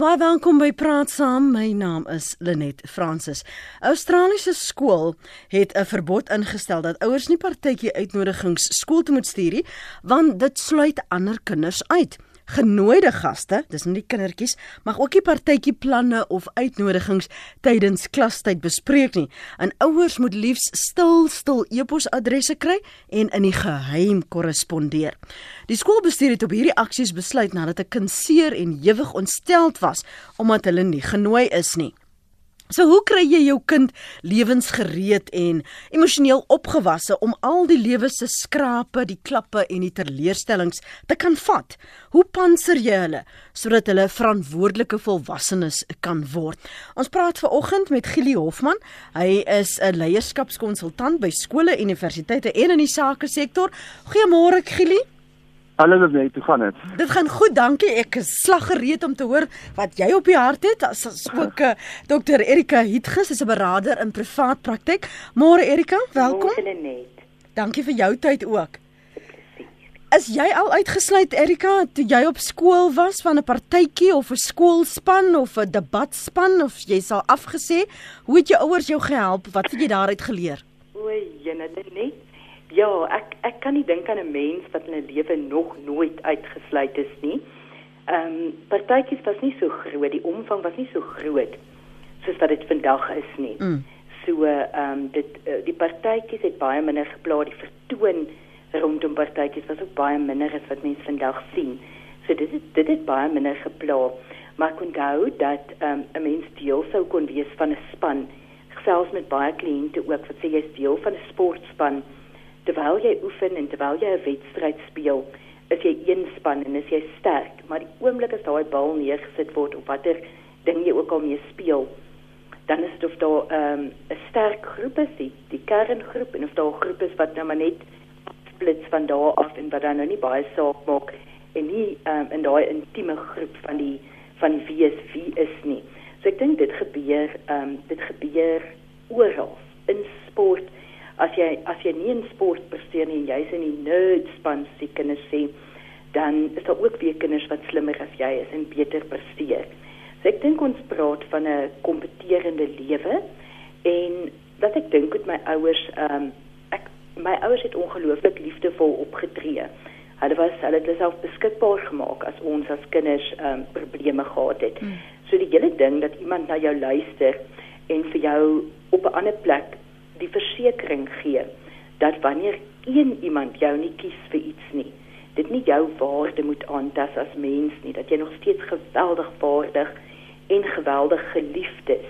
Baie welkom by Praat Saam. My naam is Lenet Fransis. Australiese skool het 'n verbod ingestel dat ouers nie partytjie uitnodigings skool toe moet stuur nie, want dit sluit ander kinders uit. Genooide gaste, dis nie die kindertjies, mag ook nie partytjie planne of uitnodigings tydens klastyd bespreek nie. En ouers moet liefs stil stil e-posadresse kry en in die geheim korrespondeer. Die skoolbestuur het op hierdie aksies besluit nadat 'n kind seer en hewig ontsteld was omdat hulle nie genooi is nie. So hoe kry jy jou kind lewensgereed en emosioneel opgewasse om al die lewe se skrape, die klappe en die teleurstellings te kan vat? Hoe panser jy hulle sodat hulle verantwoordelike volwassenes kan word? Ons praat ver oggend met Gili Hofman. Hy is 'n leierskapskonsultant by skole, universiteite en in die sake sektor. Goeiemôre Gili. Hallo net, hoe gaan dit? Dit gaan goed, dankie. Ek is slaggereed om te hoor wat jy op die hart het. As, as ook uh, eh, Dr Erika Hietges is 'n beraader in privaat praktyk. Môre Erika, welkom. Môre net. Dankie vir jou tyd ook. Is jy al uitgesluit Erika toe jy op skool was van 'n partytjie of 'n skoolspan of 'n debatspan of jy sal afgesê? Hoe het jou ouers jou gehelp? Wat het jy daaruit geleer? O, jene net. Ja, ek ek kan nie dink aan 'n mens wat in 'n lewe nog nooit uitgesluit is nie. Ehm um, partytjies was nie so groot, die omvang was nie so groot soos wat dit vandag is nie. Mm. So ehm um, dit uh, die partytjies het baie minder geplaas, die vertoon rondom partytjies was ook baie minder as wat mense vandag sien. So dit het, dit het baie minder geplaas. Maar kon gou dat ehm um, 'n mens deel sou kon wees van 'n span, selfs met baie kliënte ook wat sê jy's deel van 'n sportspan terwyl jy oefen en terwyl jy 'n wedstryd speel, is jy een span en is jy sterk, maar die oomblik as daai bal neergesit word of watter ding jy ook al mee speel, dan is dit of daar ehm, 'n um, sterk groep is, die, die kerngroep en of daar 'n groep is wat nou maar net splits van daar af en wat dan nou nie baie saak maak en nie um, in daai intieme groep van die van wie is wie is nie. So ek dink dit gebeur ehm um, dit gebeur oral in sport as jy as jy nie in sport presteer nie jy's in die nerd span se kinders sê dan is daar ook weer kinders wat slimmer as jy is en beter presteer. So ek dink ons praat van 'n kompeterende lewe en wat ek dink met my ouers ehm um, ek my ouers het ongelooflik liefdevol opgetree. Hulle was hulle het self beskikbaar gemaak as ons as kinders ehm um, probleme gehad het. Hmm. So die hele ding dat iemand na jou luister en vir jou op 'n ander plek die versekering gee dat wanneer een iemand jou nie kies vir iets nie, dit nie jou waarde moet aantas as mens nie, dat jy nog steeds geweldig waardig en geweldig geliefd is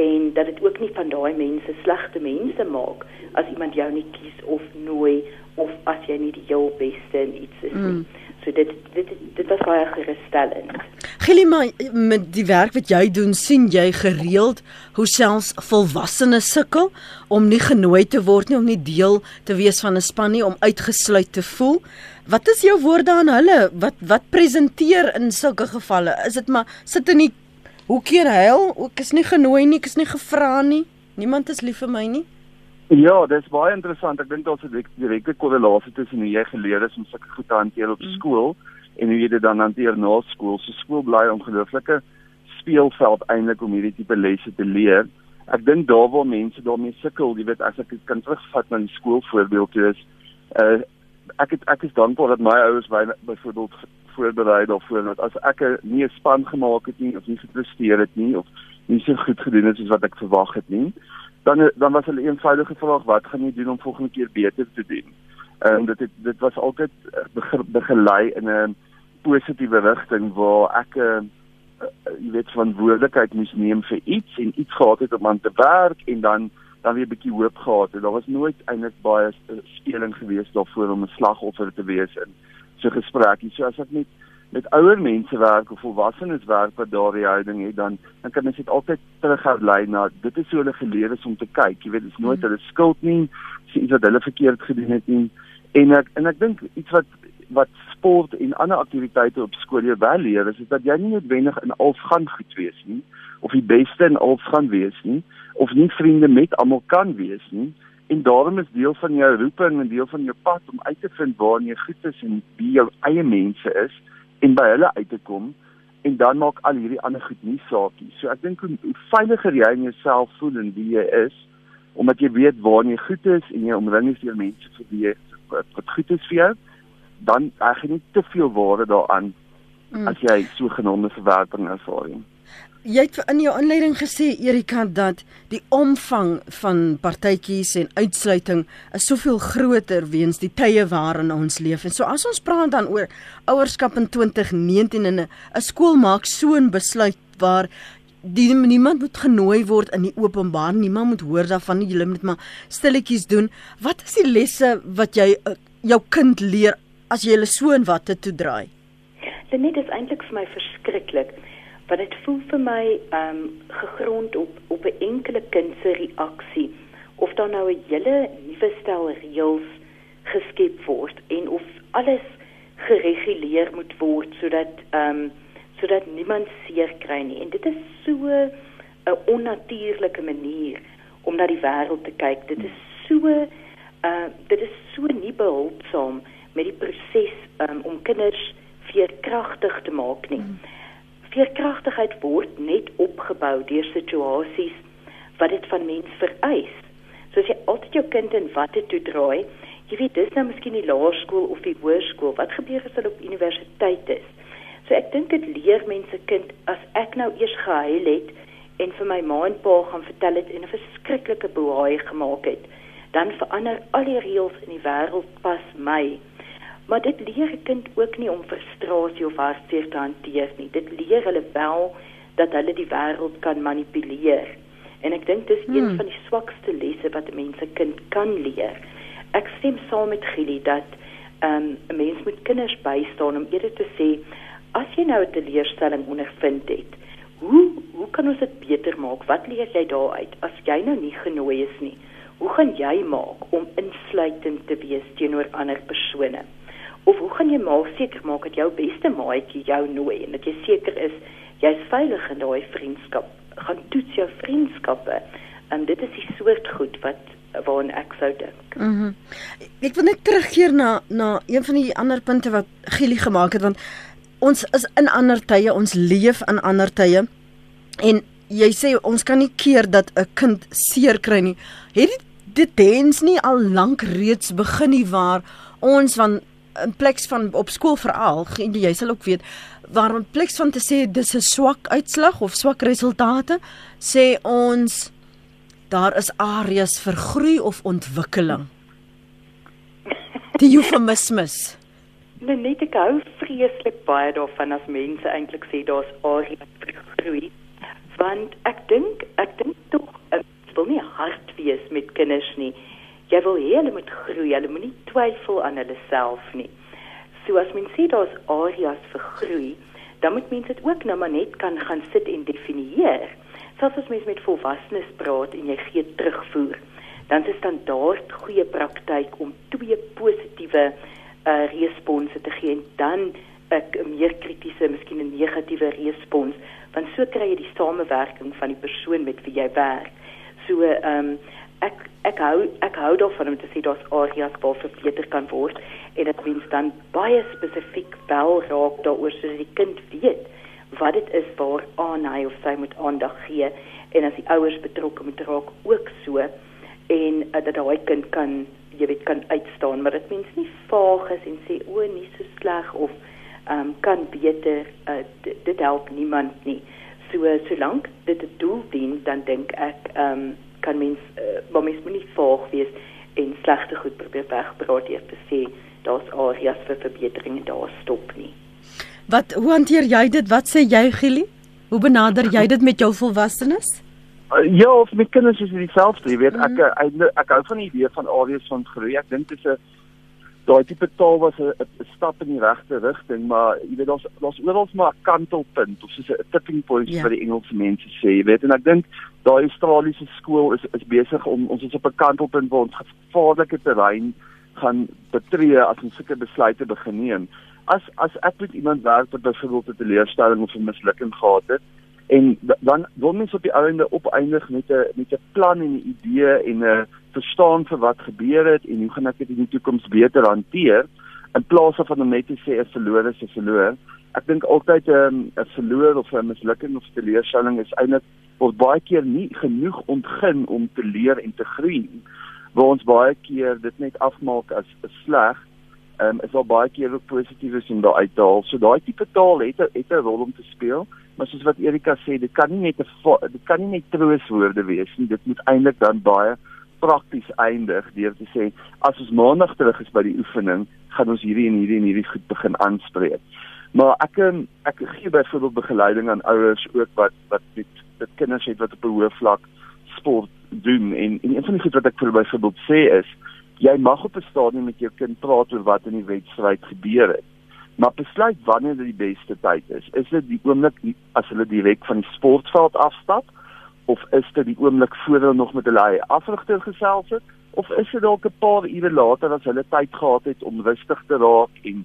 en dat dit ook nie van daai mense slegte mense maak as iemand jou nie kies of nooi of as jy nie die heel beste in iets is nie. Mm. So dit dit dit was baie gerusstellend. Gilima met die werk wat jy doen, sien jy gereeld hoe selfs volwassenes sukkel om nie genooi te word nie, om nie deel te wees van 'n span nie, om uitgesluit te voel. Wat is jou woorde aan hulle? Wat wat presenteer in sulke gevalle? Is dit maar sit in die hoekie huil? Ek is nie genooi nie, ek is nie gevra nie. Niemand is lief vir my nie. Ja, dit is baie interessant. Ek dink daar's 'n direkte korrelasie tussen hoe jy geleer is om sulke goed te hanteer op mm. skool en hoe jy dit dan hanteer na skool. So skool bly 'n ongelooflike speelveld eintlik om hierdie tipe lesse te leer. Ek dink daar waar mense daarmee sukkel, jy weet as ek dit kan terugvat na die skoolvoorbeeld toe is, uh ek het ek is dankbaar dat my ouers my byvoorbeeld voorberei daarvoor dat as ek nie 'n span gemaak het nie of nie gepresteer het nie of nie so goed gedoen het soos wat ek verwag het nie, dan dan was hulle eenvoudige vraag wat gaan jy doen om volgende keer beter te doen. En um, dit het, dit was altyd uh, begelei in 'n positiewe rigting waar ek 'n uh, uh, jy weet verantwoordelikheid moes neem vir iets en iets gehad het om aan te werk en dan dan weer 'n bietjie hoop gehad het. Daar was nooit eintlik baie speling gewees daarvoor om 'n slagoffer te wees in so 'n gesprek. So as ek net met ouer mense werk of volwassenes werk wat daardie houding het dan dan kan mens dit altyd teruglei na dit is hoe hulle geleer is om te kyk. Jy weet dit is nooit hulle skuld nie iets wat hulle verkeerd gedoen het nie. En ek en ek dink iets wat wat sport en ander aktiwiteite op skool jou wel leer is, is dat jy nie noodwendig in alles gaan goed wees nie of die beste in alles gaan wees nie of nie vriende met almal kan wees nie. En daarom is deel van jou roeping en deel van jou pad om uit te vind waar jy goed is en wie jou eie mense is en by hulle uit te kom en dan maak al hierdie ander goed nie saakie. So ek dink hoe, hoe veiliger jy in jouself voel en wie jy is, omdat jy weet waar jy goed is en jy omring is deur mense vir wie jy wat, goed is vir jou, dan reg jy nie te veel waarde daaraan mm. as jy so genoemde verwerping ervaar nie. Jy het in jou inleiding gesê Erika dat die omvang van partytjies en uitsluiting is soveel groter weens die tye waarin ons leef. En so as ons praat dan oor ouerskap in 2019 en 'n skool maak so 'n besluit waar die niemand moet genooi word in die openbaar, niemand moet hoor daarvan nie. Jy moet maar stilletjies doen. Wat is die lesse wat jy uh, jou kind leer as jy hulle so in watte toe draai? Dit net is eintlik vir my verskriklik want dit voel vir my ehm um, gegrond op op 'n enkele kind se reaksie of daar nou 'n hele nuwe stel reëls geskep word en of alles gereguleer moet word sodat ehm um, sodat niemand seer kry nie. En dit is so 'n onnatuurlike manier om na die wêreld te kyk. Dit is so uh dit is so nie behulpsaam met die proses um, om kinders veerkragtig te maak nie. Mm veerkragtigheid word net opgebou deur situasies wat dit van mens vereis. So as jy altyd jou kind in watte toe draai, jy weet dis nou miskien die laerskool of die hoërskool, wat gebeur as hulle op universiteit is? So ek dink dit leer mense kind as ek nou eers gehuil het en vir my ma en pa gaan vertel het en 'n verskriklike boei gemaak het, dan verander al die reëls in die wêreld pas my. Maar dit leer 'n kind ook nie om frustrasie of hartseer te hanteer nie. Dit leer hulle wel dat hulle die wêreld kan manipuleer. En ek dink dis een hmm. van die swakste lesse wat 'n mens 'n kind kan leer. Ek stem saam met Gili dat ehm, 'n um, mens moet kinders bystaan om eerder te sê as jy nou 'n teleurstelling ondervind het, hoe hoe kan ons dit beter maak? Wat leer jy daaruit as jy nou nie genooi is nie? Hoe gaan jy maak om insluitend te wees teenoor ander persone? Of hoe gaan jy maar seker maak dat jou beste maatjie jou nooi en dat jy seker is jy's veilig in daai vriendskap? Gaan toets jou vriendskappe. En dit is die soort goed wat waaraan ek sou dink. Mhm. Mm ek wil net terugkeer na na een van die ander punte wat Gili gemaak het want ons is in ander tye, ons leef in ander tye. En jy sê ons kan nie keer dat 'n kind seer kry nie. Het dit tens nie al lank reeds begin nie waar ons van in plek van op skool veral jy sal ook weet waar in plek van te sê dis 'n swak uitslag of swak resultate sê ons daar is areas vir groei of ontwikkeling. Die eufemismes. Nee net ek hou vreeslik baie daarvan as mense eintlik sê daar's areas vir groei want ek dink ek dink tog ek wil nie hard wees met kinders nie jy wil hê hulle moet groei, hulle moenie twyfel aan hulle self nie. So as mens sê daar's areas vir groei, dan moet mens dit ook nou maar net kan gaan sit en definieer. Selfs as mens met volwassenes praat en jy gee terugvoer, dan is standaard goeie praktyk om twee positiewe uh response te gee en dan 'n meer kritiese, miskien 'n negatiewe respons, want so kry jy die samewerking van die persoon met wie jy werk. So ehm um, ek ek hou ek hou daarvan om te sê daar's areas waar verbeter kan word en dit mens dan baie spesifiek wel raak daaroor sodat die kind weet wat dit is waar aan hy of sy moet aandag gee en as die ouers betrokke moet raak ook so en uh, dat daai kind kan jy weet kan uitstaan. Maar dit mens nie vaag is en sê o nee so sleg of um, kan beter uh, dit help niemand nie. So solank dit 'n doel dien dan dink ek um, kan mens uh, maar mens moet nie vaag wees en slegte goed probeer wegpraat deur te sê daar's areas vir verbetering en daar stop nie. Wat hoe hanteer jy dit? Wat sê jy Gili? Hoe benader jy dit met jou volwassenes? Uh, ja, of met kinders is dit dieselfde, jy weet, mm -hmm. ek, ek ek hou van die idee van areas van groei. Ek dink dit is 'n daai tipe taal was 'n stap in die regte rigting, maar jy weet ons ons oral maar 'n kantelpunt of soos 'n tipping point ja. vir die Engelse mense sê, jy weet en ek dink daai Australiese skool is is besig om ons is op 'n kantelpunt waar ons gevaarlike terrein gaan betree as ons sulke besluite begin neem. As as ek met iemand werk wat byvoorbeeld 'n teleurstelling of 'n mislukking gehad het en dan wil mens op die einde opeindig met 'n met 'n plan en 'n idee en 'n verstaan vir wat gebeur het en hoe gaan ek dit in die toekoms beter hanteer in plaas van net te sê 'n verloor is 'n verloor. Ek dink altyd 'n um, 'n verloor of 'n mislukking of 'n teleurstelling is eintlik word baie keer nie genoeg ontgin om te leer en te groei nie. Waar ons baie keer dit net afmaak as sleg, um, is daar baie keer ook positiefs om daar uit te haal. So daai tipe taal het het 'n rol om te speel, maar soos wat Erika sê, dit kan nie net 'n dit kan nie net trooswoorde wees nie. Dit moet eintlik dan baie prakties eindig deur te sê as ons maandag terug is by die oefening, gaan ons hierdie en hierdie en hierdie goed begin aanspreek. Maar ek ehm, ek gee byvoorbeeld begeleiding aan ouers ook wat wat met dit kinders het wat op 'n hoë vlak sport doen en en een van die goed wat ek vir byvoorbeeld sê is jy mag op 'n stadium met jou kind praat oor wat in die wedstryd gebeur het. Maar besluit wanneer dit die beste tyd is. Is dit die oomblik as hulle direk van die sportveld afstap? of is dit die oomblik voor hulle nog met hulle afrigter gesels het of is dit dalk 'n paar ure later as hulle tyd gehad het om rustig te raak en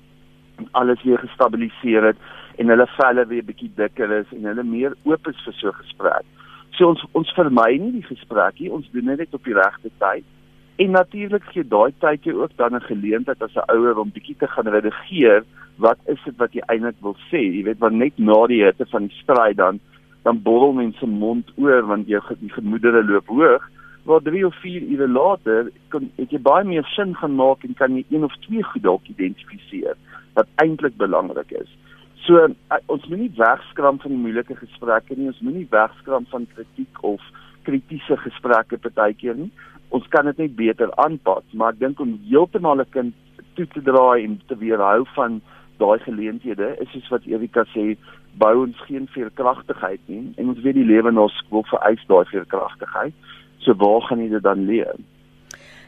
alles weer gestabiliseer het en hulle velle weer bietjie dikker is en hulle meer oop is vir so gesprek. So ons ons vermy nie die gesprekkie, ons doen dit net op die regte tyd. En natuurlik gee daai tydjie ook dan 'n geleentheid as 'n ouer om bietjie te gaan redigeer wat is dit wat jy eintlik wil sê? Jy weet, want net na die hitte van die stryd dan dan borrel mense mond oor want jy die gemoedere loop hoog waar 3 of 4 ure later kan ek jy baie meer sin gaan maak en kan jy een of twee goed dalk identifiseer wat eintlik belangrik is. So uh, ons moenie wegskram van die moeilike gesprekke nie, ons moenie wegskram van kritiek of kritiese gesprekke partykeer nie. Ons kan dit net beter aanpas, maar ek dink om heeltemal 'n kind toe te draai en te weerhou van daai geleenthede is soos wat Erika sê bou ons geen veerkragtigheid nie en ons weet die lewe na skool vereis daai veerkragtigheid. So waar gaan jy dit dan leer?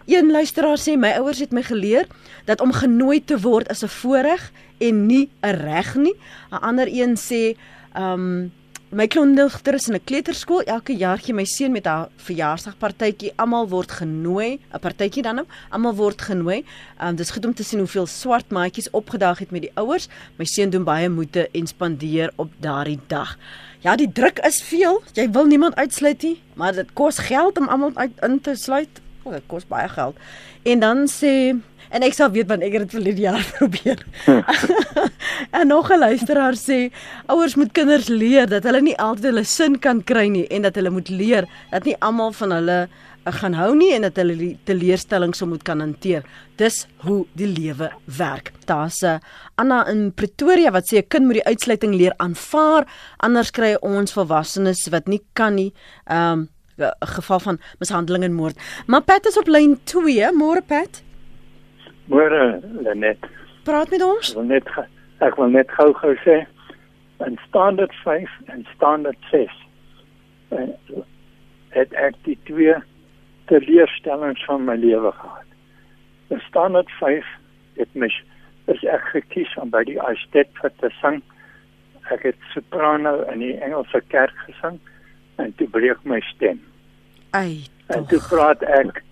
Een luisteraar sê my ouers het my geleer dat om genooi te word is 'n voorreg en nie 'n reg nie. 'n Ander een sê, ehm um, My kleindogter is in 'n kleuterskool. Elke jaar gee my seun met haar verjaarsdagpartytjie. Almal word genooi, 'n partytjie dan nou. Almal word genooi. Um dis goed om te sien hoeveel swart maatjies opgedag het met die ouers. My seun doen baie moeite en spandeer op daardie dag. Ja, die druk is veel. Jy wil niemand uitsluit nie, maar dit kos geld om almal uit in te sluit. Oh, dit kos baie geld. En dan sê en ek sal weet want ek het dit vir die jaar probeer. en nog 'n luisteraar sê ouers moet kinders leer dat hulle nie altyd hulle sin kan kry nie en dat hulle moet leer dat nie almal van hulle uh, gaan hou nie en dat hulle die teleurstellings moet kan hanteer. Dis hoe die lewe werk. Daar's 'n uh, Anna in Pretoria wat sê 'n kind moet die uitsluiting leer aanvaar, anders kry ons volwassenes wat nie kan nie. Um 'n geval van mishandeling en moord. Maar Pat is op lyn 2. Môre Pat. Môre Lenet. Praat met ons. Ek wil net ek wil net gou-gou sê in standaard 5 en standaard 6 en eh, het ek die twee teleurstellings van my lewe gehad. In standaard 5 het my is ek gekies om by die Eistedt te sing. Ek het soprano in die Engelse kerk gesing en toe breek my stem. Ai. En toe praat ek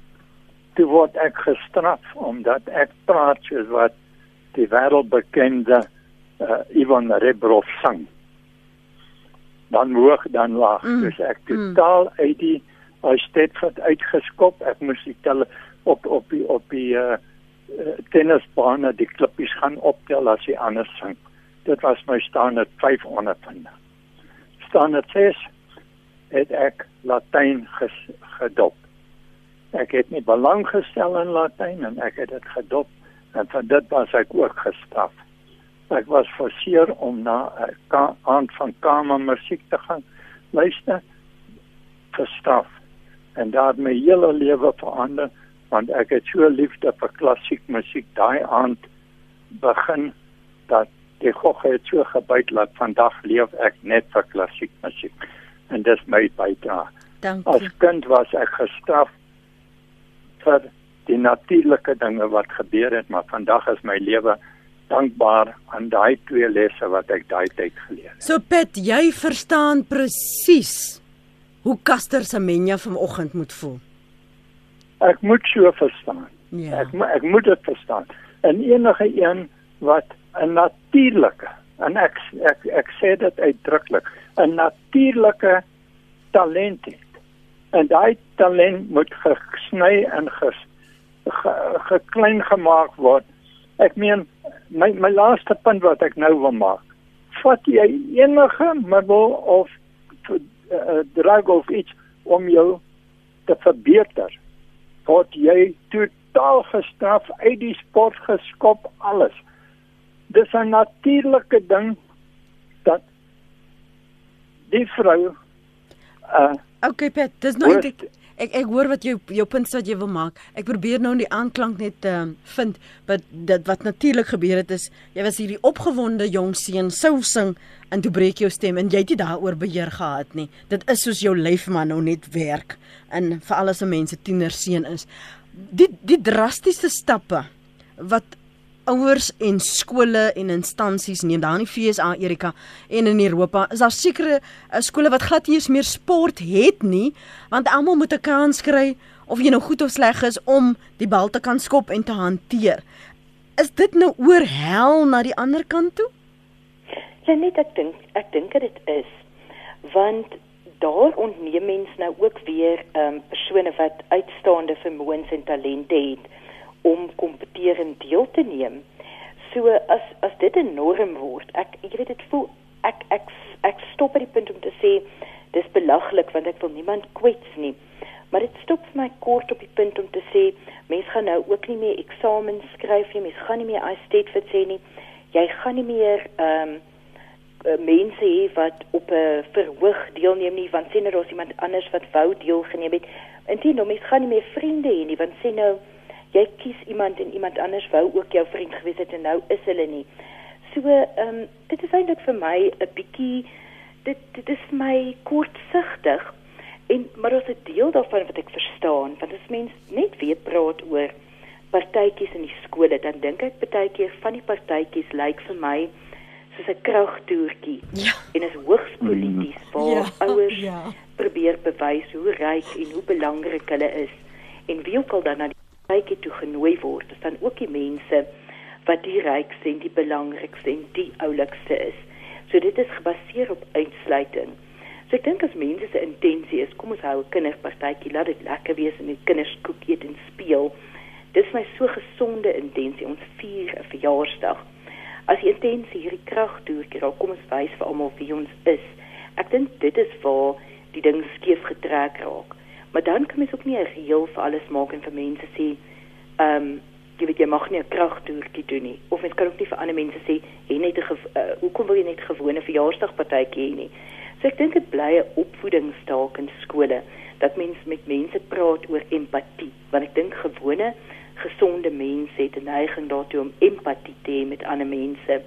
toe word ek gestraf omdat ek praat soos wat die wêreldbekende uh, Ivan Rebrov sang. Dan hoog dan laag, mm. dus ek mm. totaal mm. uit die wat uitgeskop. Ek moes die tel op op die op die uh, tennisbaan die klippies gaan optel as hy anders sang. Dit was my standaard 500 punte. Standaard 6 het ek Latyn gedop. Ek het nie belang gestel in Latyn en ek het dit gedop en vir dit was ek ook gestraf. Ek was forceer om na 'n aand van kamermusiek te gaan luister gestraf en daar my hele lewe verander want ek het so liefde vir klassiek musiek daai aand begin dat die gog het so gebyt dat vandag leef ek net vir klassiek musiek en dis my bydrae. As kind was ek gestraf vir die natuurlike dinge wat gebeur het, maar vandag is my lewe dankbaar aan daai twee lesse wat ek daai tyd geleer het. So Pet, jy verstaan presies hoe Kaster se menja vanoggend moet voel. Ek moet so verstaan. Ja. Ek ek moet dit verstaan. En enige een wat 'n natuurlike en ek ek ek sê dit uitdruklik, 'n natuurlike talent het. En daai talent moet gesny en ges, ge, geklein gemaak word. Ek meen my my laaste punt wat ek nou wil maak. Vat jy enige middel of uh, drug of iets om jou te verbeter? Word jy totaal gestraf uit die sport geskop alles? Dis 'n natuurlike ding dat die vrou uh Okay, Pet, dis nou ek ek ek hoor wat jou jou punt wat jy wil maak. Ek probeer nou in die aanklank net ehm uh, vind wat dit wat natuurlik gebeur het is jy was hierdie opgewonde jong seun sou sing en toe breek jou stem en jy het nie daaroor beheer gehad nie. Dit is soos jou lyf man nou net werk en vir alles se mense tiener seun is. Die die drastiese stappe wat ouers en skole en instansies neem daar in die FSA Erika en in Europa is daar sekere uh, skole wat glad nie meer sport het nie want almal moet 'n kans kry of jy nou goed of sleg is om die bal te kan skop en te hanteer. Is dit nou oor hel na die ander kant toe? Ja net ek dink ek dink dit is want daar ontneem mens nou ook weer ehm um, persone wat uitstaande vermoëns en talente het om kompeterend deel te neem. So as as dit 'n norm word, ek jy weet dit voel ek ek ek stop by die punt om te sê dis belaglik want ek wil niemand kwets nie. Maar dit stop vir my kort op die punt om te sê mense gaan nou ook nie meer eksamens skryf nie, mense gaan nie meer I state fit sê nie. Jy gaan nie meer ehm um, mense hê wat op 'n verhoog deelneem nie want sien er ons iemand anders wat wou deelgeneem het. Intien nou mense gaan nie meer vriende hê nie want sien nou jy kies iemand en iemand anders wou ook jou vriend gewees het en nou is hulle nie. So ehm um, dit is eintlik vir my 'n bietjie dit dit is my kortsigtig en maar as 'n deel daarvan wat ek verstaan want as mens net weer praat oor partytjies in die skole dan dink ek partykeer van die partytjies lyk vir my soos 'n kragtoertjie ja. en is hoogs polities mm. waar ja. ouers ja. probeer bewys hoe ryk en hoe belangrik hulle is en wie ook al dan na die kykie toe genooi word, is dan ook die mense wat die rykste en die belangrikste en die oulikste is. So dit is gebaseer op uitsluiting. So ek dink as mense se intensie is, kom ons hou 'n kinderpartytjie, laat dit lekker wees en die kinders koek eet en speel. Dis my so gesonde intensie. Ons vier 'n verjaarsdag. As die intensie hierdie krag toekeer, dan kom ons wys vir almal wie ons is. Ek dink dit is waar die ding skeef getrek raak. Maar dan kan mens ook nie 'n reël vir alles maak en vir mense sê, ehm, um, jy weet jy mag nie 'n kragtoertjie doen nie. Of mens kan ook nie vir ander mense sê, "Hê net 'n uh, hoekom wil jy net gewone verjaarsdagpartytjie hê nie?" So ek dink dit bly 'n opvoedingsstaak in skole dat mens met mense praat oor empatie, want ek dink gewone gesonde mense het 'n neiging daartoe om empatie te hê met ander mense.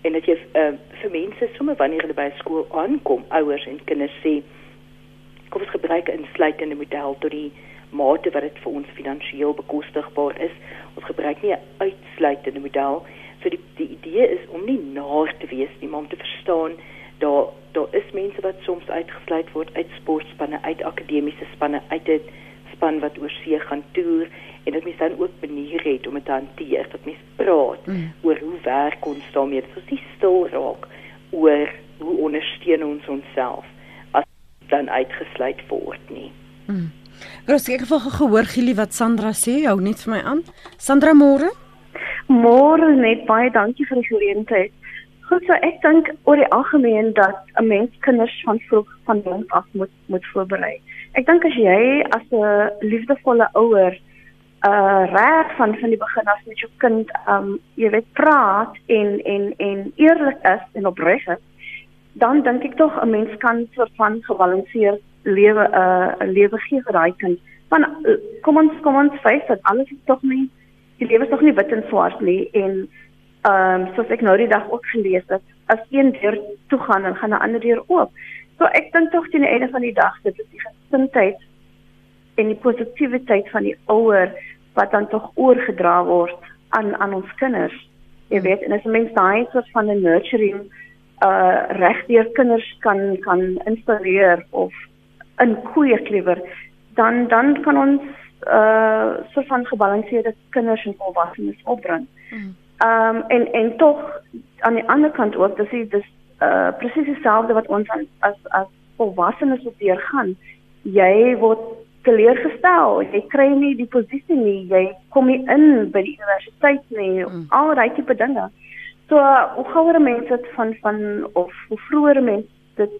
En dat jy uh, vir mense sommer wanneer hulle by skool aankom, ouers en kinders sê, kom ons gebruik 'n insluitende model tot die mate wat dit vir ons finansiëel bekostigbaar is. Ons gebruik nie 'n uitsluitende model. So die die idee is om nie naar te wees nie, maar om te verstaan daar daar is mense wat soms uitgesluit word uit sportspanne, uit akademiese spanne, uit 'n span wat oor see gaan toer en dit mens dan ook maniere het om dit te hanteer. Dat mens praat mm. oor hoe werk ons daarmee. Dit is nie stil raak oor hoe ondersteun ons onsself dan uitgesluit word nie. Hmm. Gros, ek het gehoor Gili wat Sandra sê, hou net vir my aan. Sandra môre? Môre net baie dankie vir die geleentheid. Goed, so ek dink oor die algemeen dat 'n mens kinders van vroeg van jongs af moet moet voorberei. Ek dink as jy as 'n liefdevolle ouer uh reg van van die begin af met jou kind um jy weet praat en en en eerlik is en opreg is dan dink ek tog 'n mens kan soort van gebalanseerd lewe 'n uh, lewe gee vir daai kind. Want uh, kom ons kom ons face dat alles is tog nie die lewe is tog nie wit en swart nie en ehm um, soos ek nou die dag ook gelees het, as een deur toe gaan dan gaan 'n ander deur oop. So ek dink tog teen die einde van die dag dit is die gesindheid en die positiwiteit van die ouer wat dan tog oorgedra word aan aan ons kinders. Jy weet, en as 'n mens daai soort van 'n nurturing uh regdeur kinders kan kan installeer of in kweek liewer dan dan kan ons uh so van gebalanseerde kinders en volwassenes opbring. Mm. Um en en tog aan die ander kant ook dis dis uh presies dieselfde wat ons as as volwassenes moet deurgaan. Jy word teleurgestel. Jy kry nie die posisie nie. Jy kom nie in by die universiteit nie. Mm. Al daai tipe dinge. So hoe gouer mense dit van van of hoe vroeër mense dit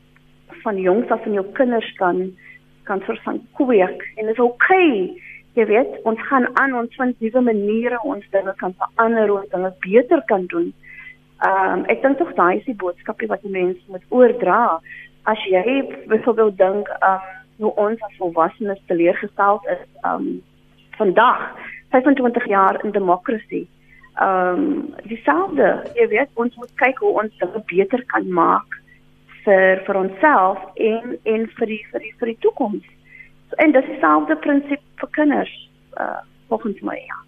van jongs af in jou kinders kan kan soort van kweek en dit is okay. Jy weet, ons gaan aan ons vind nuwe maniere ons dinge kan verander ons dinge beter kan doen. Ehm um, ek dink tog daai is die boodskapie wat die mense moet oordra. As jy byvoorbeeld dink ehm um, hoe ons as volwassenes teleurgestel is ehm um, vandag 25 jaar in demokrasie. Ehm um, dieselfde, jy weet, ons moet kyk hoe ons dinge beter kan maak vir vir onsself en en vir die vir die vir die toekoms. En dis dieselfde prinsip vir kinders uh volgens my ja.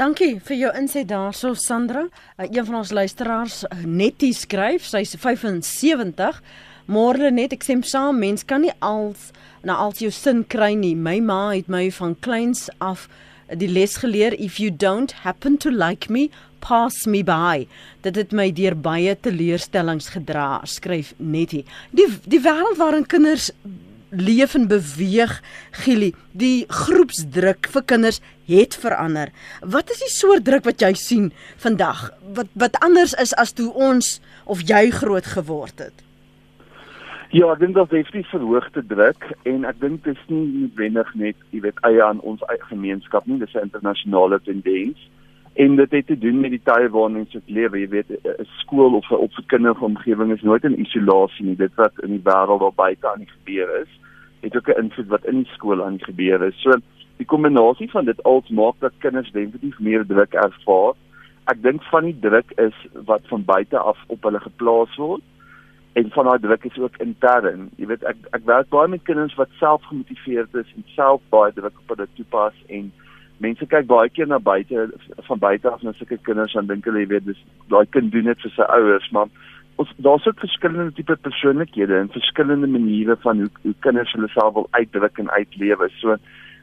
Dankie vir jou insig daarso Sandra. Uh, een van ons luisteraars uh, Nettie skryf, sy's 75. Môre net ek sê saam mens kan nie als na als jou sin kry nie. My ma het my van kleins af die les geleer if you don't happen to like me pass me by. Dit het my deur baie teleurstellings gedra skryf Nettie. Die die wêreld waarin kinders leef en beweeg Gili die groepsdruk vir kinders het verander. Wat is die soort druk wat jy sien vandag wat wat anders is as toe ons of jy groot geword het Ja, ek dink dat dit is verhoogde druk en ek dink dit is nie noodwendig net, jy weet, eie aan ons eie gemeenskap nie, dis 'n internasionale tendens. En dit het te doen met die tye waarin mense lewe, jy weet, 'n skool of 'n opvoedkundige omgewing is nooit in isolasie nie. Dit wat in die wêreld daar buite aan die gebeur is, het ook 'n invloed wat in die skool aan die gebeur is. So die kombinasie van dit alles maak dat kinders definitief meer druk ervaar. Ek dink van die druk is wat van buite af op hulle geplaas word en van daai druk is ook intern. Jy weet ek ek werk baie met kinders wat self gemotiveerd is en self baie druk op hulle toepas en mense kyk baie keer na buite van buite af na sulke kinders en dink hulle jy weet dis daai kind doen dit vir sy ouers, maar ons daar's ook verskillende tipe persoonlikhede en verskillende maniere van hoe hoe kinders hulle self wil uitdruk en uitlewe. So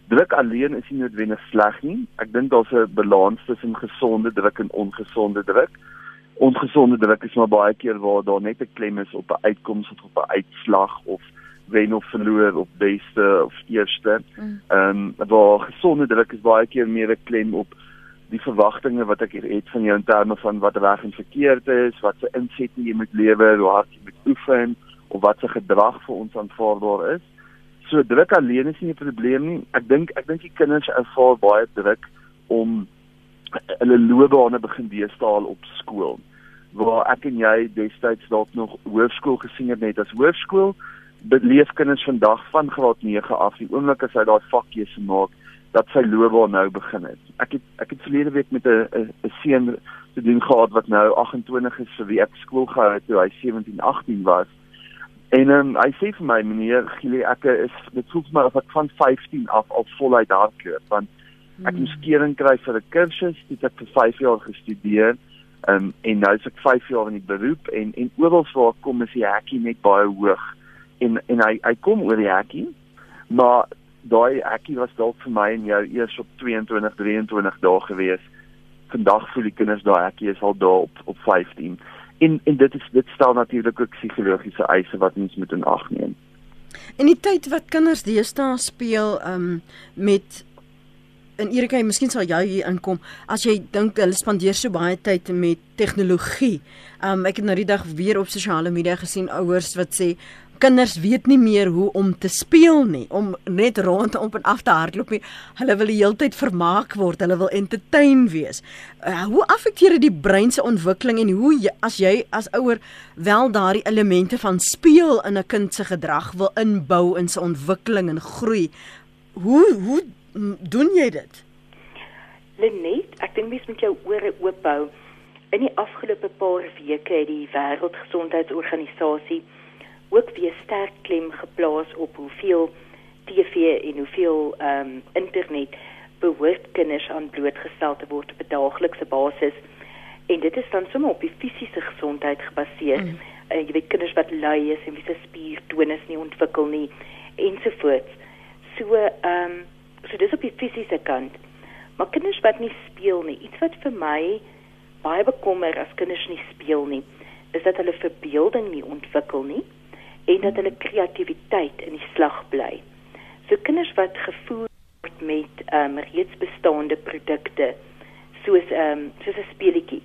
druk alleen is nie noodwendig sleg nie. Ek dink daar's 'n balans tussen gesonde druk en ongesonde druk ongesonde druk is maar baie keer waar daar net 'n klem is op 'n uitkoms of op 'n uitslag of wen of verloor of beste of eerste. Mm. Ehm mm. um, waar gesonde druk is baie keer meer 'n klem op die verwagtinge wat ek het van jou in terme van wat reg en verkeerd is, wat se inset jy moet lewer, hoe hard jy moet oefen of wat se gedrag vir ons aanvaarbaar is. So druk alleen is nie 'n probleem nie. Ek dink ek dink die kinders ervaar baie druk om hulle loopbane begin deesdae op skool waar ek en jy destyds dalk nog hoërskool gesien het net as hoërskool beleef kinders vandag van graad 9 af die oomblik as hy daai vakkeuse maak dat sy loopbaan nou begin het. Ek het ek het verlede week met 'n 'n seun te doen gehad wat nou 28 is vir wie ek skool gehou het toe hy 17 18 was. En um, hy sê vir my meneer Gile ek is dit voel vir my of ek van 15 af al voluit hardloop want ek hmm. moes kering kry vir 'n kursus dit ek vir 5 jaar gestudeer Um, en nou is ek 5 jaar in die beroep en en oral waar kom is die hekkie net baie hoog. En en hy hy kom oor die hekkie. Maar daai hekkie was dalk vir my en jou eers op 22, 23 dae gewees. Vandag voel die kinders daai hekkie is al daar op op 15. En en dit is dit stel natuurlik ook psigologiese eise wat mens moet in ag neem. In die tyd wat kinders deesdae speel um met en Erika, miskien sal jy hier inkom as jy dink hulle spandeer so baie tyd met tegnologie. Um ek het nou die dag weer op sosiale media gesien ouers wat sê kinders weet nie meer hoe om te speel nie, om net rond op en af te hardloop nie. Hulle wil die hele tyd vermaak word, hulle wil entertain wees. Uh, hoe affekteer dit die brein se ontwikkeling en hoe jy, as jy as ouer wel daardie elemente van speel in 'n kind se gedrag wil inbou in sy ontwikkeling en groei? Hoe hoe doen jy dit? Lenet, ek dink mens moet jou ore oop hou. In die afgelope paar weke het die Wêreldgesondheidsorganisasie ook weer sterk klem geplaas op hoeveel TV en hoeveel ehm um, internet behoort kinders aan blootgestel te word op 'n daaglikse basis. En dit is dan sommer op die fisiese gesondheid gebaseer. Mm. Uh, jy weet kinders wat lui is en wie se spiertonus nie ontwikkel nie ensovoorts. So ehm um, So dis op die fisiese kant. Maar kinders wat nie speel nie, iets wat vir my baie bekommer as kinders nie speel nie, is dat hulle verbeelding nie ontwikkel nie en dat hulle kreatiwiteit in die slag bly. So kinders wat gevoer word met ehm um, reeds bestaande produkte soos ehm um, soos 'n speletjie.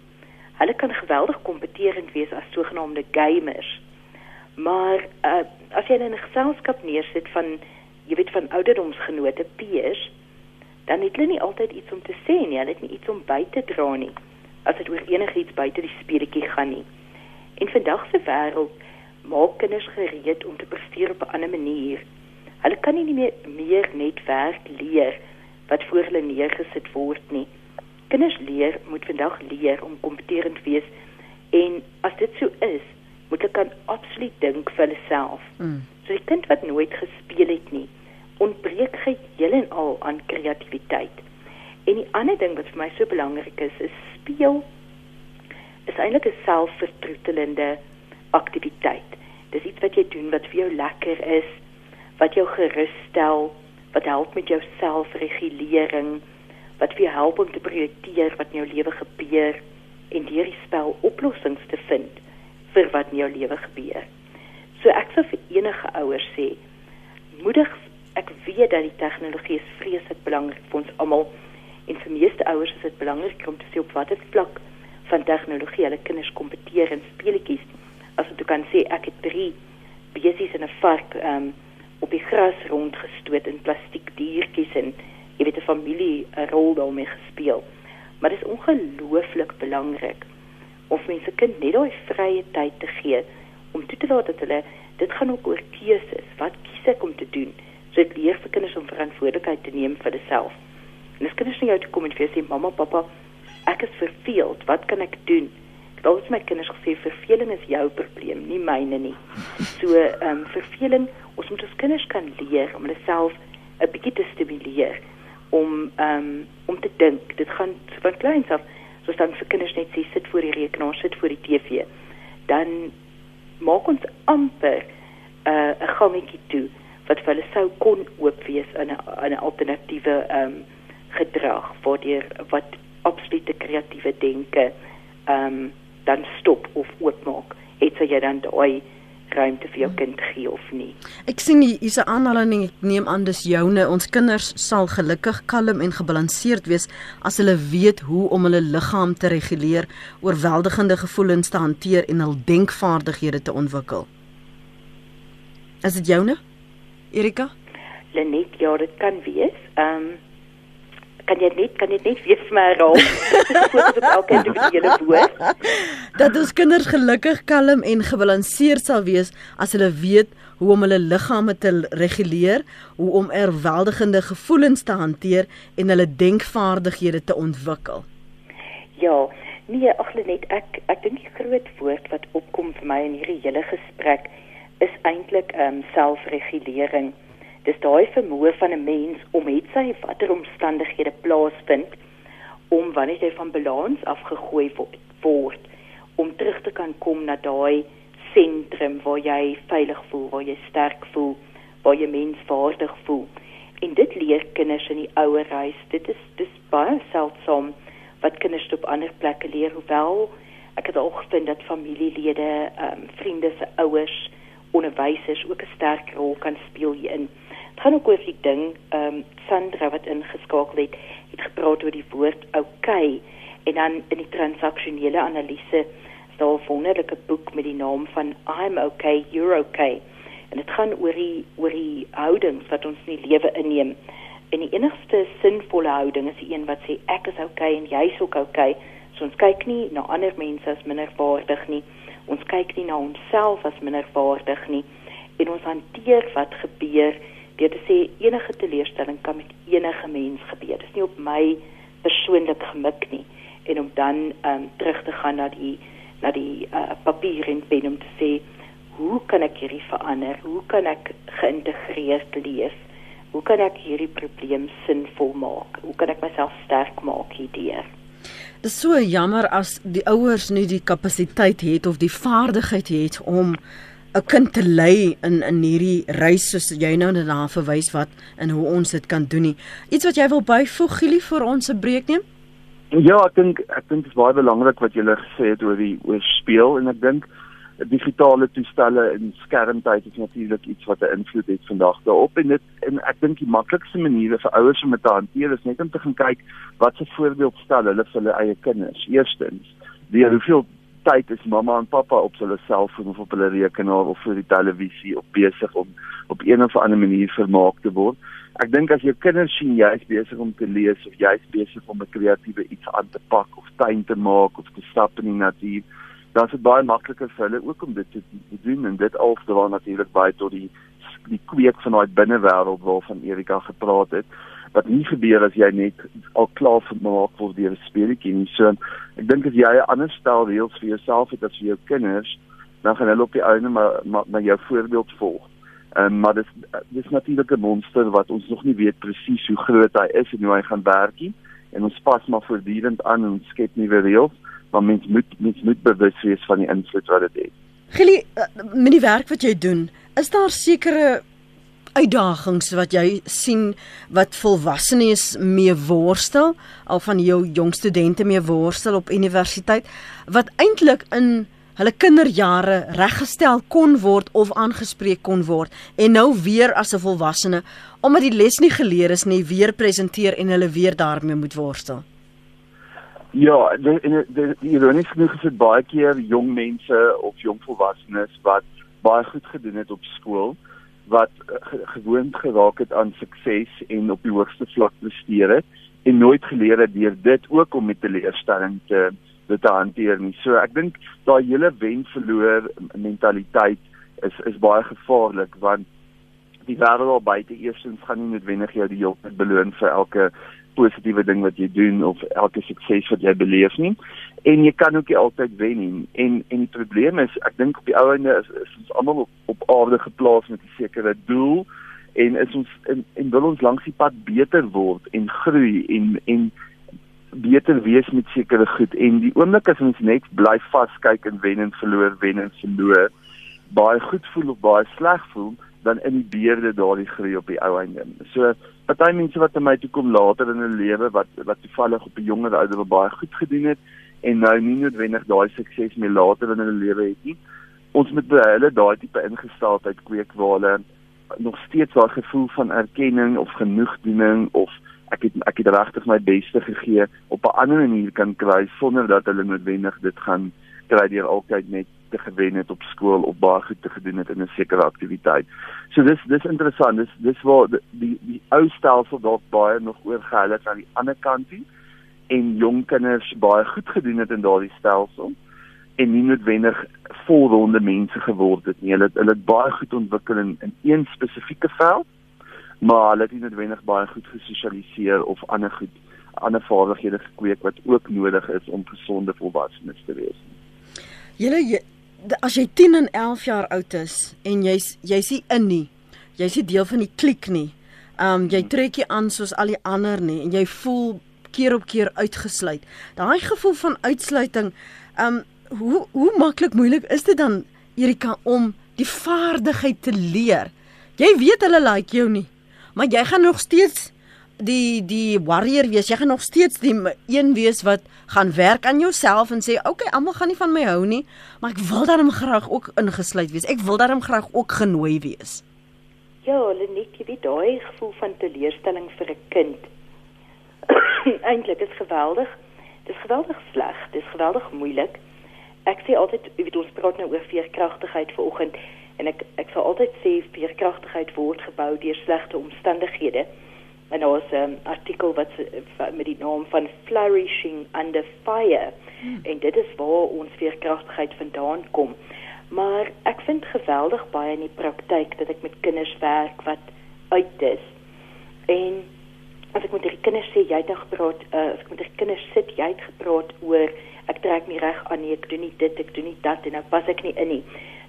Hulle kan geweldig kompeterend wees as sogenaamde gamers. Maar uh, as jy in 'n geselskap neersit van jy weet van ouderdomsgenote peers, dan het hulle nie altyd iets om te sê nie, hulle het nie iets om by te dra nie as dit oor enigiets buite die speletjie gaan nie. In vandag se wêreld maak kinders gereed om te presteer op 'n ander manier. Hulle kan nie meer meer net werk leer wat voor hulle neergesit word nie. Kinders leer moet vandag leer om kompeterend wees en as dit so is, moet hulle kan absoluut dink vir hulle self. Mm. So 'n kind wat nooit gespeel het nie, ontbreek geheel en al aan kreatiwiteit. En die ander ding wat vir my so belangrik is, is speel is eintlik 'n selfvertroetelende aktiwiteit. Dis iets wat jy doen wat vir jou lekker is, wat jou gerus stel, wat help met jou selfregulering, wat vir jou help om te projekteer wat in jou lewe gebeur en deur die spel oplossings te vind vir wat in jou lewe gebeur. So ek sou vir enige ouers sê, moedig ek weet dat die tegnologie is vreeslik belangrik vir ons almal en vir meeste ouers is dit belangrik om te sien op watter vlak van tegnologie hulle kinders kompeteer in speletjies. As jy kan sê ek het 3 besies in 'n vark um, op die gras rondgestoot in plastiek diertjies en jy weet 'n familie 'n rol daarmee gespeel. Maar dit is ongelooflik belangrik om mense kind net daai vrye tyd te gee om toe te laat dat hulle dit gaan ook oor keuses. Wat kies ek om te doen? So dit leer vir kinders om verantwoordelikheid te neem vir hulself. En as kinders na jou toe kom en vir sê mamma, pappa, ek is verveeld, wat kan ek doen? Ek het altyd my kinders gesê verveling is jou probleem, nie myne nie. So ehm um, verveling, ons moet ons kinders kan leer om hulle self 'n bietjie te stimuleer om ehm um, om te dink. Dit gaan van kleins af soos dan vir kinders net sê sit voor die rekenaar, sit voor die TV. Dan maak ons amper 'n uh, gangetjie toe wat vir hulle sou kon oop wees in 'n 'n alternatiewe ehm um, gedrag waardeur wat absolute kreatiewe denke ehm um, dan stop of oopmaak. Het sy jy dan daai ruimte vir jou kind gee of nie? Ek sien hier's 'n aanhaling ek neem aan dis joune. Ons kinders sal gelukkig kalm en gebalanseerd wees as hulle weet hoe om hulle liggaam te reguleer, oorweldigende gevoelens te hanteer en hul denkvaardighede te ontwikkel. Is dit joune? Erika? Lenet, ja, dit kan wees. Ehm um, kan jy net kan jy net weer vir my herhaal voordat op elke individuele woord dat ons kinders gelukkig kalm en gebalanseerd sal wees as hulle weet hoe om hulle liggame te reguleer, hoe om oorweldigende gevoelens te hanteer en hulle denkvaardighede te ontwikkel. Ja, nee, ag net ek ek dink die groot woord wat opkom vir my in hierdie hele gesprek is eintlik ehm um, selfregulering. Dis daai vermoë van 'n mens om met sy watter omstandighede plaasvind om wanneer jy van balans afgegooi word om terug te kan kom na daai sentrum waar jy veilig voel, waar jy sterk voel, waar jy menswaardig voel. En dit leer kinders in die ouer huis. Dit is dis baie seldsom wat kinders op ander plekke leer, hoewel ek het al gevind dat familielede, ehm um, vriende se ouers onderwysers ook 'n sterk rol kan speel hierin. Dit gaan ook oor die ding, ehm um, Sandra wat ingeskakel het, het gepraat oor die woord okay en dan in die transaksionele analise is daar 'n wonderlike boek met die naam van I'm okay, you're okay. En dit gaan oor die oor die houdings wat ons in die lewe inneem. En die enigste sinvolle houding is die een wat sê ek is okay en jy's ook okay. So ons kyk nie na ander mense as minderwaardig nie ons kyk nie na onsself as minderwaardig nie en ons hanteer wat gebeur deur te sê enige teleurstelling kan met enige mens gebeur. Dit is nie op my persoonlik gemik nie en om dan um, terug te gaan na die na die uh, papier en pen om te sê hoe kan ek hierdie verander? Hoe kan ek geïntegreerd leef? Hoe kan ek hierdie probleem sinvol maak? Hoe kan ek myself sterk maak hierdeur? Dis so jammer as die ouers nie die kapasiteit het of die vaardigheid het om 'n kind te lei in in hierdie reis soos jy nou net daar verwys wat en hoe ons dit kan doen nie. Iets wat jy wil byvoeg Gili vir ons se breek neem? Ja, ek dink ek dink dit is baie belangrik wat jy gele gesê het oor die oor speel en ek dink digitale toestelle en skermtyd is natuurlik iets wat 'n invloed het vandag daarop en dit en ek dink die maklikste maniere vir ouers om dit te hanteer is net om te gaan kyk wat se voorbeeld stel hulle vir hulle eie kinders. Eerstens, die hoeveel tyd is mamma en pappa op hulle selfoon of op hulle rekenaar of voor die televisie of besig om op een of ander manier vermaak te word. Ek dink as jou kinders sien jy is besig om te lees of jy is besig om 'n kreatiewe iets aan te pak of tuin te maak of te stap in die natuur dan is dit baie makliker vir hulle ook om dit te, te doen en dit alsdra natuurlik baie tot die die kweek van daai binnewêreld waarvan Erika gepraat het wat nie gebeur as jy net al klaar vermaak word deur 'n speletjie nie. So ek dink as jy 'n ander stel reëls vir jouself het as vir jou kinders, dan gaan hulle op die einde maar maar na jou voorbeeld volg. Ehm um, maar dis dis natuurlik 'n monster wat ons nog nie weet presies hoe groot hy is en hoe hy gaan werk nie. En ons pas maar voortdurend aan en skep nuwe reëls maar mens moet mens moet bewus wees van die invloed wat dit het. Gili, eh, met die werk wat jy doen, is daar sekere uitdagings wat jy sien wat volwassenes mee worstel, al van jou jong studente mee worstel op universiteit wat eintlik in hulle kinderjare reggestel kon word of aangespreek kon word en nou weer as 'n volwassene omdat die les nie geleer is nie weer presenteer en hulle weer daarmee moet worstel. Ja, die die ironies genoeg is dit baie keer jong mense of jong volwassenes wat baie goed gedoen het op skool wat ge gewoond geraak het aan sukses en op die hoogste vlak presteer het en nooit geleer het deur dit ook om met teleurstelling te dit te hanteer nie. So ek dink daai hele wen verloor mentaliteit is is baie gevaarlik want die wêreld daar buite eerstens gaan nie noodwendig jou die hele beloon vir elke positiewe ding wat jy doen of elke sukses wat jy beleef nie. En jy kan ook nie altyd wen nie. En en die probleem is ek dink op die ou einde is, is ons almal op, op aarde geplaas met 'n sekere doel en is ons en, en wil ons langs die pad beter word en groei en en beter wees met sekere goed. En die oomblik as ons net bly vaskyk en wen en verloor wen en verloor baie goed voel of baie sleg voel dan in die beerde daardie groei op die ou einde. So party mense wat aan my toe kom later in hulle lewe wat wat toevallig op 'n jonger ouderdom baie goed gedoen het en nou nie noodwendig daai sukses meer later in hulle lewe het nie. Ons moet by hulle daai tipe ingesteldheid kweek waar hulle nog steeds daai gevoel van erkenning of genoegdoening of ek het ek het regtig my beste gegee op 'n ander manier kan kry sonder dat hulle noodwendig dit gaan kry deur altyd net te gewen het op skool of baie goed te gedoen het in 'n sekere aktiwiteit. So dis dis interessant. Dis dis waar die die, die ou stelsel dalk baie nog oorgehou het aan die ander kant toe en jong kinders baie goed gedoen het in daardie stelsel en nie noodwendig volronde mense geword het nie. Hulle hulle het baie goed ontwikkel in in een spesifieke veld, maar hulle het nie noodwendig baie goed gesosialiseer of ander goed ander vaardighede gekweek wat ook nodig is om gesonde volwassenes te wees. Julle as jy 10 en 11 jaar oud is en jy's jy's nie in nie. Jy's nie deel van die kliek nie. Um jy trek jy aan soos al die ander nie en jy voel keer op keer uitgesluit. Daai gevoel van uitsluiting, um hoe hoe maklik moeilik is dit dan Erika om die vaardigheid te leer? Jy weet hulle like jou nie, maar jy gaan nog steeds die die warrior wees. Jy gaan nog steeds die een wees wat gaan werk aan jouself en sê, "Oké, okay, almal gaan nie van my hou nie, maar ek wil daarom graag ook ingesluit wees. Ek wil daarom graag ook genooi wees." Ja, Lenet, jy weet daai gevoel van teleurstelling vir 'n kind. Eintlik is geweldig. Dit is geweldig sleg. Dit is geweldig moeilik. Ek sê altyd, jy weet ons praat nou oor veerkragtigheid vanoggend en ek ek sal altyd sê veerkragtigheid word gebou deur slegte omstandighede en daar was 'n um, artikel wat met die naam van flourishing under fire hmm. en dit is waar ons veerkragtigheid vandaan kom. Maar ek vind geweldig baie in die praktyk dat ek met kinders werk wat uit is. En as ek met die kinders sê jy het nou gepraat, uh, as ek met die kinders sit, jy het gepraat oor ek trek nie reg aan nie, ek doen nie dit, ek doen nie dat en nou pas ek nie in nie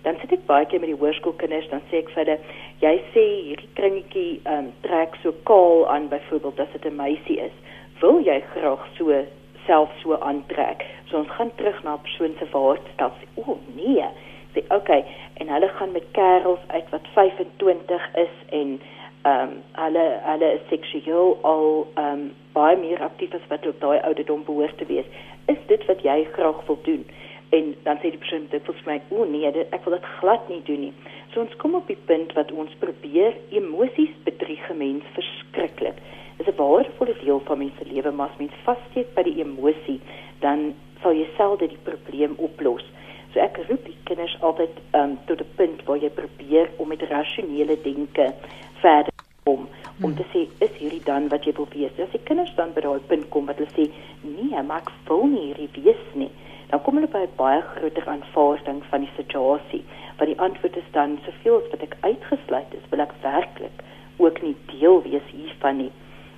dan sit ek baie keer met die hoërskoolkinders dan sê ek vir hulle jy sê hierdie kringetjie um, trek so kaal aan byvoorbeeld as dit 'n meisie is. Wil jy graag so self so aantrek? So ons gaan terug na 'n persoon se waardstel sê o oh, nee. Sê okay. En hulle gaan met kerels uit wat 25 is en ehm um, hulle hulle is seksueel al ehm um, baie meer aktief as wat op daai ouderdom behoort te wees. Is dit wat jy graag wil doen en dan sê die persoon dit vir my o nee dit, ek wil dit glad nie doen nie. So ons kom op die punt wat ons probeer emosies bedrieg mens verskriklik. Is 'n waardevolle deel van mens se lewe maar as mens vassteek by die emosie dan sal jy selde die probleem oplos. So ek roep die kinders altyd um, tot 'n punt waar jy probeer om met rasionele denke verder om hmm. te sê is hierdie dan wat jy wil wees? As die kinders dan by daai punt kom wat hulle sê nee maar ek wil nie hierdie wees nie dan kom hulle by 'n baie groter aanvaarding van die situasie. Want die antwoord is dan soveel as wat ek uitgesluit is, wil ek werklik ook nie deel wees hiervan nie.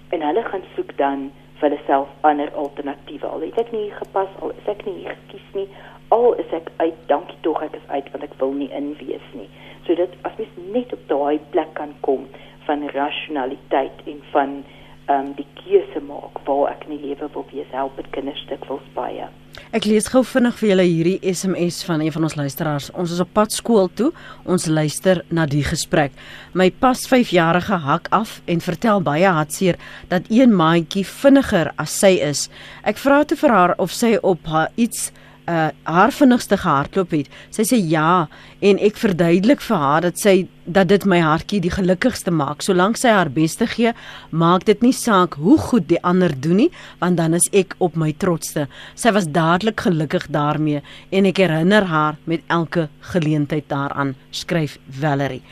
En hulle gaan soek dan vir hulle self ander alternatiewe. Al het ek nie gepas al is ek nie gekies nie, al is ek uit, dankie tog ek is uit want ek wil nie in wees nie. So dit as mens net op daai plek kan kom van rationaliteit en van um, die keuse maak waar ek in die lewe wil wees, help dit kinders dikwels baie. Ek lees gou vinnig vir julle hierdie SMS van een van ons luisteraars. Ons is op pad skool toe. Ons luister na die gesprek. My pas 5-jarige hak af en vertel baie hartseer dat een maatjie vinniger as sy is. Ek vra toe vir haar of sy op haar iets uh haar vinnigste gehardloop het. Sy sê ja en ek verduidelik vir haar dat sy dat dit my hartjie die gelukkigste maak. Solank sy haar beste gee, maak dit nie saak hoe goed die ander doen nie, want dan is ek op my trotste. Sy was dadelik gelukkig daarmee en ek herinner haar met elke geleentheid daaraan, skryf Valerie.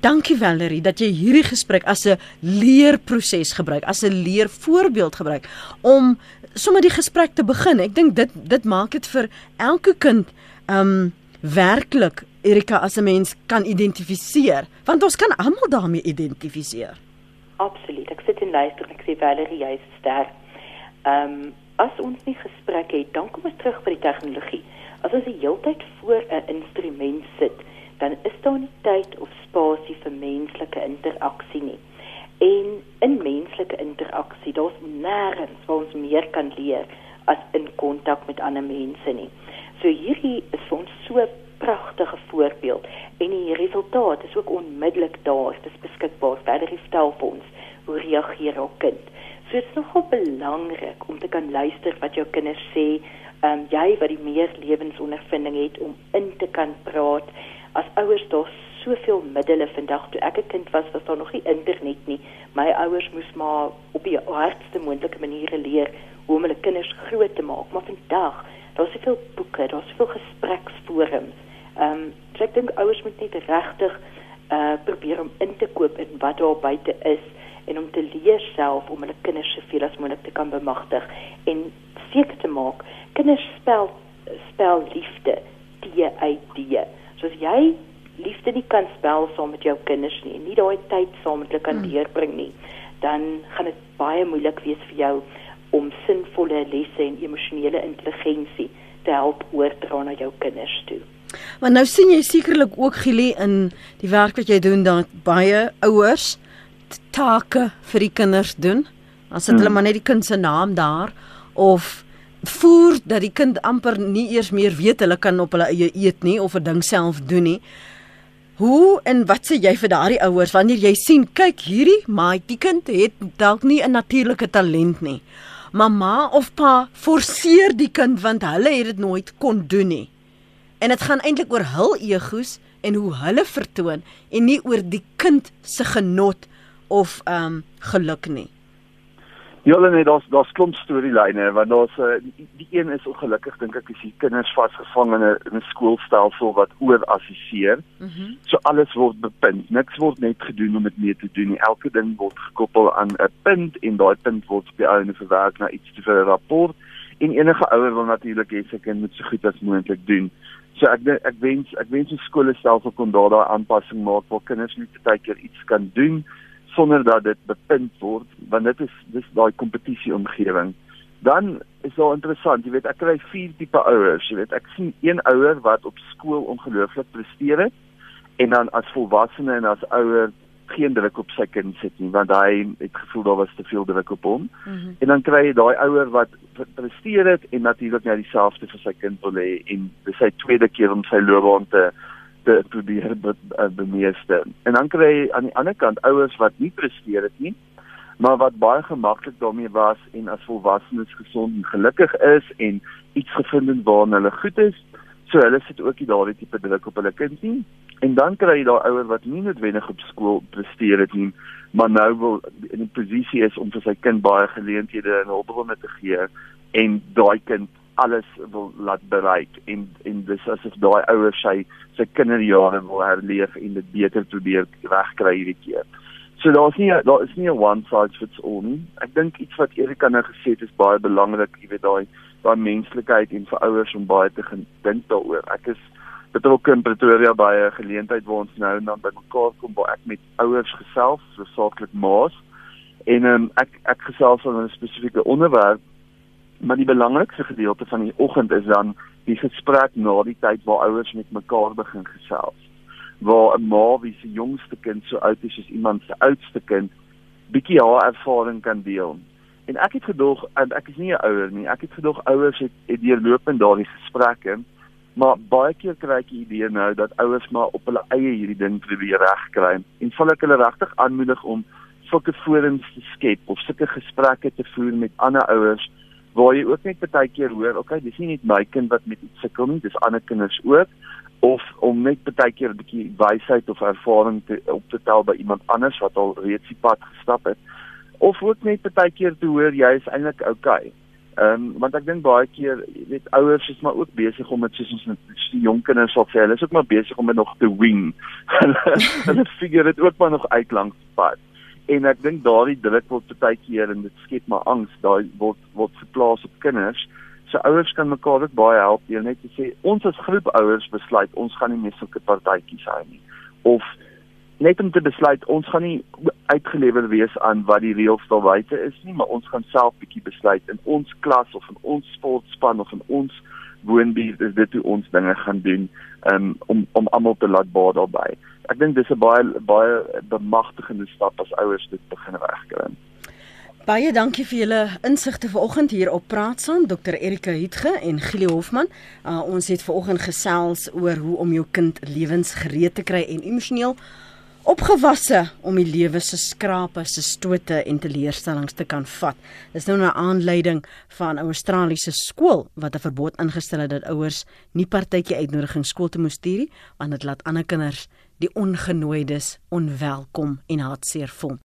Dankie Valerie dat jy hierdie gesprek as 'n leerproses gebruik, as 'n leervoorbeeld gebruik om sommer die gesprek te begin. Ek dink dit dit maak dit vir elke kind um werklik Erika as 'n mens kan identifiseer, want ons kan almal daarmee identifiseer. Absoluut. Ek sit en luister en ek sê Valerie, jy is sterk. Um as ons nie gesprek het, dan kom ons terug by die tegnologie. As ons die hele tyd voor 'n instrument sit, dan is daar nie tyd of spasie vir menslike interaksie nie. En in menslike interaksie, daar's nêrens waar ons meer kan leer as in kontak met ander mense nie. So hierdie is vir ons so pragtige voorbeeld en die resultaat is ook onmiddellik daar. Dit is beskikbaar. Verder stel vir ons hoe reageer jou kind. So dit is nogal belangrik om te kan luister wat jou kinders sê. Ehm um, jy wat die meer lewensondervinding het om in te kan praat as ouers daar soveel middele vandag. Toe ek 'n kind was was daar nog nie internet nie. My ouers moes maar op die hardste moontlike maniere leer hoe om hulle kinders groot te maak. Maar vandag daar's soveel boeke daar's soveel gespreksforums. Ehm um, so ek dink ouers moet net regtig uh probeer om in te koop in wat daar buite is en om te leer self om hulle kinders soveel as moontlik te kan bemagtig en seker te maak kinders spel spel liefde T I D. Soos jy liefde nie kan spel saam met jou kinders nie en nie daai tyd saam met hulle kan hmm. deurbring nie, dan gaan dit baie moeilik wees vir jou om sinvolle lesse en emosionele intelligensie te help oordra na jou kinders toe. Maar nou sien jy sekerlik ook Gilie in die werk wat jy doen dat baie ouers take vir die kinders doen. As dit hmm. hulle maar net die kind se naam daar of voer dat die kind amper nie eers meer weet hulle kan op hulle eie eet nie of 'n ding self doen nie. Hoe en wat sê jy vir daardie ouers wanneer jy sien kyk hierdie die kind het dalk nie 'n natuurlike talent nie. Mamma of pa forceer die kind want hulle het dit nooit kon doen nie. En dit gaan eintlik oor hul egos en hoe hulle vertoon en nie oor die kind se genot of ehm um, geluk nie. Ja, nee, daar's daar's klomp storielyne want daar's 'n eh, die, die een is ongelukkig dink ek is die kinders vasgevang in 'n in 'n skoolstelsel wat oor assesseer. Mhm. Mm so alles word bepunt. Niks word net gedoen om dit mee te doen nie. Elke ding word gekoppel aan 'n punt en daai punt word op die einde verwerk na iets te vir 'n rapport. En enige ouer wil natuurlik hê sy kind moet so goed as moontlik doen. So ek ek wens ek wens 'n skoolstelsel kon daar daai aanpassing maak waar kinders net baie keer iets kan doen sonder dat dit bepunt word want dit is dis daai kompetisie omgewing dan is daar interessant jy weet ek kry vier tipe ouers jy weet ek sien een ouer wat op skool ongelooflik presteer het en dan as volwassene en as ouer geen druk op sy kind sit nie want hy het gevoel daar was te veel druk op hom mm -hmm. en dan kry jy daai ouer wat presteer het en natuurlik net dieselfde vir sy kind wil hê en dis sy tweede keer om sy loopbaan te te probeer be, be, bemeester. En dan kry jy aan die ander kant ouers wat nie presteer het nie, maar wat baie gemaklik daarmee was en as volwassenes gesond en gelukkig is en iets gevind het waarna hulle goed is, so hulle sit ook nie daardie tipe druk op hulle kind nie. En dan kry jy daai ouer wat nie noodwendig op skool presteer het nie, maar nou wil in 'n posisie is om vir sy kind baie geleenthede en hulpbronne te gee en daai kind alles wil laat bereik en en dis asof daai ouer sy sy kinderjare wil herleef en dit beter probeer regkry hierdie keer. So daar's nie daar is nie 'n one size fits all nie. Ek dink iets wat Erika nou gesê het is baie belangrik, jy weet daai daai menslikheid en vir ouers om baie te dink daaroor. Ek is betrokke in Pretoria by 'n geleentheid waar ons nou en dan bymekaar kom waar ek met ouers gesels, so saaklik ma's en um, ek ek gesels oor 'n spesifieke onderwerp maar die belangrikste gedeelte van die oggend is dan die gesprek na die tyd waar ouers met mekaar begin gesels. Waar 'n ma wie se jongste kind so oud is as iemand se oudste kind bietjie haar ervaring kan deel. En ek het gedog en ek is nie 'n ouer nie. Ek het gedog ouers het, het deurlopend daardie gesprekke, maar baie keer kry ek die idee nou dat ouers maar op hulle eie hierdie ding probeer regkry. En sal ek hulle regtig aanmoedig om sulke forums te skep of sulke gesprekke te voer met ander ouers waar jy ook net baie keer hoor, okay, dis nie net my kind wat met iets sukkel nie, dis ander kinders ook of om net baie keer 'n bietjie wysheid of ervaring te op te tel by iemand anders wat al reeds die pad gestap het of ook net baie keer te hoor jy is eintlik okay. Ehm um, want ek dink baie keer weet ouers is maar ook besig om dit soos ons net die jong kinders sal sê, hulle is ook maar besig om dit nog te wing. hulle figure dit ook maar nog uit langs pad en ek dink daardie druk word baie keer en dit skep maar angs daai word word geplaas op kinders. So ouers kan mekaar ook baie help deur net te sê ons as groep ouers besluit ons gaan nie meer sulke partytjies hou nie of net om te besluit ons gaan nie uitgelewer wees aan wat die reëls daar buite is nie maar ons gaan self bietjie besluit in ons klas of in ons sportspan of in ons woonbuurt is dit hoe ons dinge gaan doen um, om om almal te laat baat daarbey ek dink dis 'n baie baie bemagtigende stap as ouers dit begin regkry. Baie dankie vir julle insigte vanoggend hier op Praat saam Dr Erika Hietge en Gili Hofman. Uh, ons het vanoggend gesels oor hoe om jou kind lewensgereed te kry en emosioneel opgewasse om die lewe se skrape, se stote en teleurstellings te kan vat. Dis nou 'n aanleiding van 'n Australiese skool wat 'n verbod ingestel het dat ouers nie partytjie uitnodigings skool toe moet stuur nie, want dit laat ander kinders die ongenooides onwelkom en hartseer voel.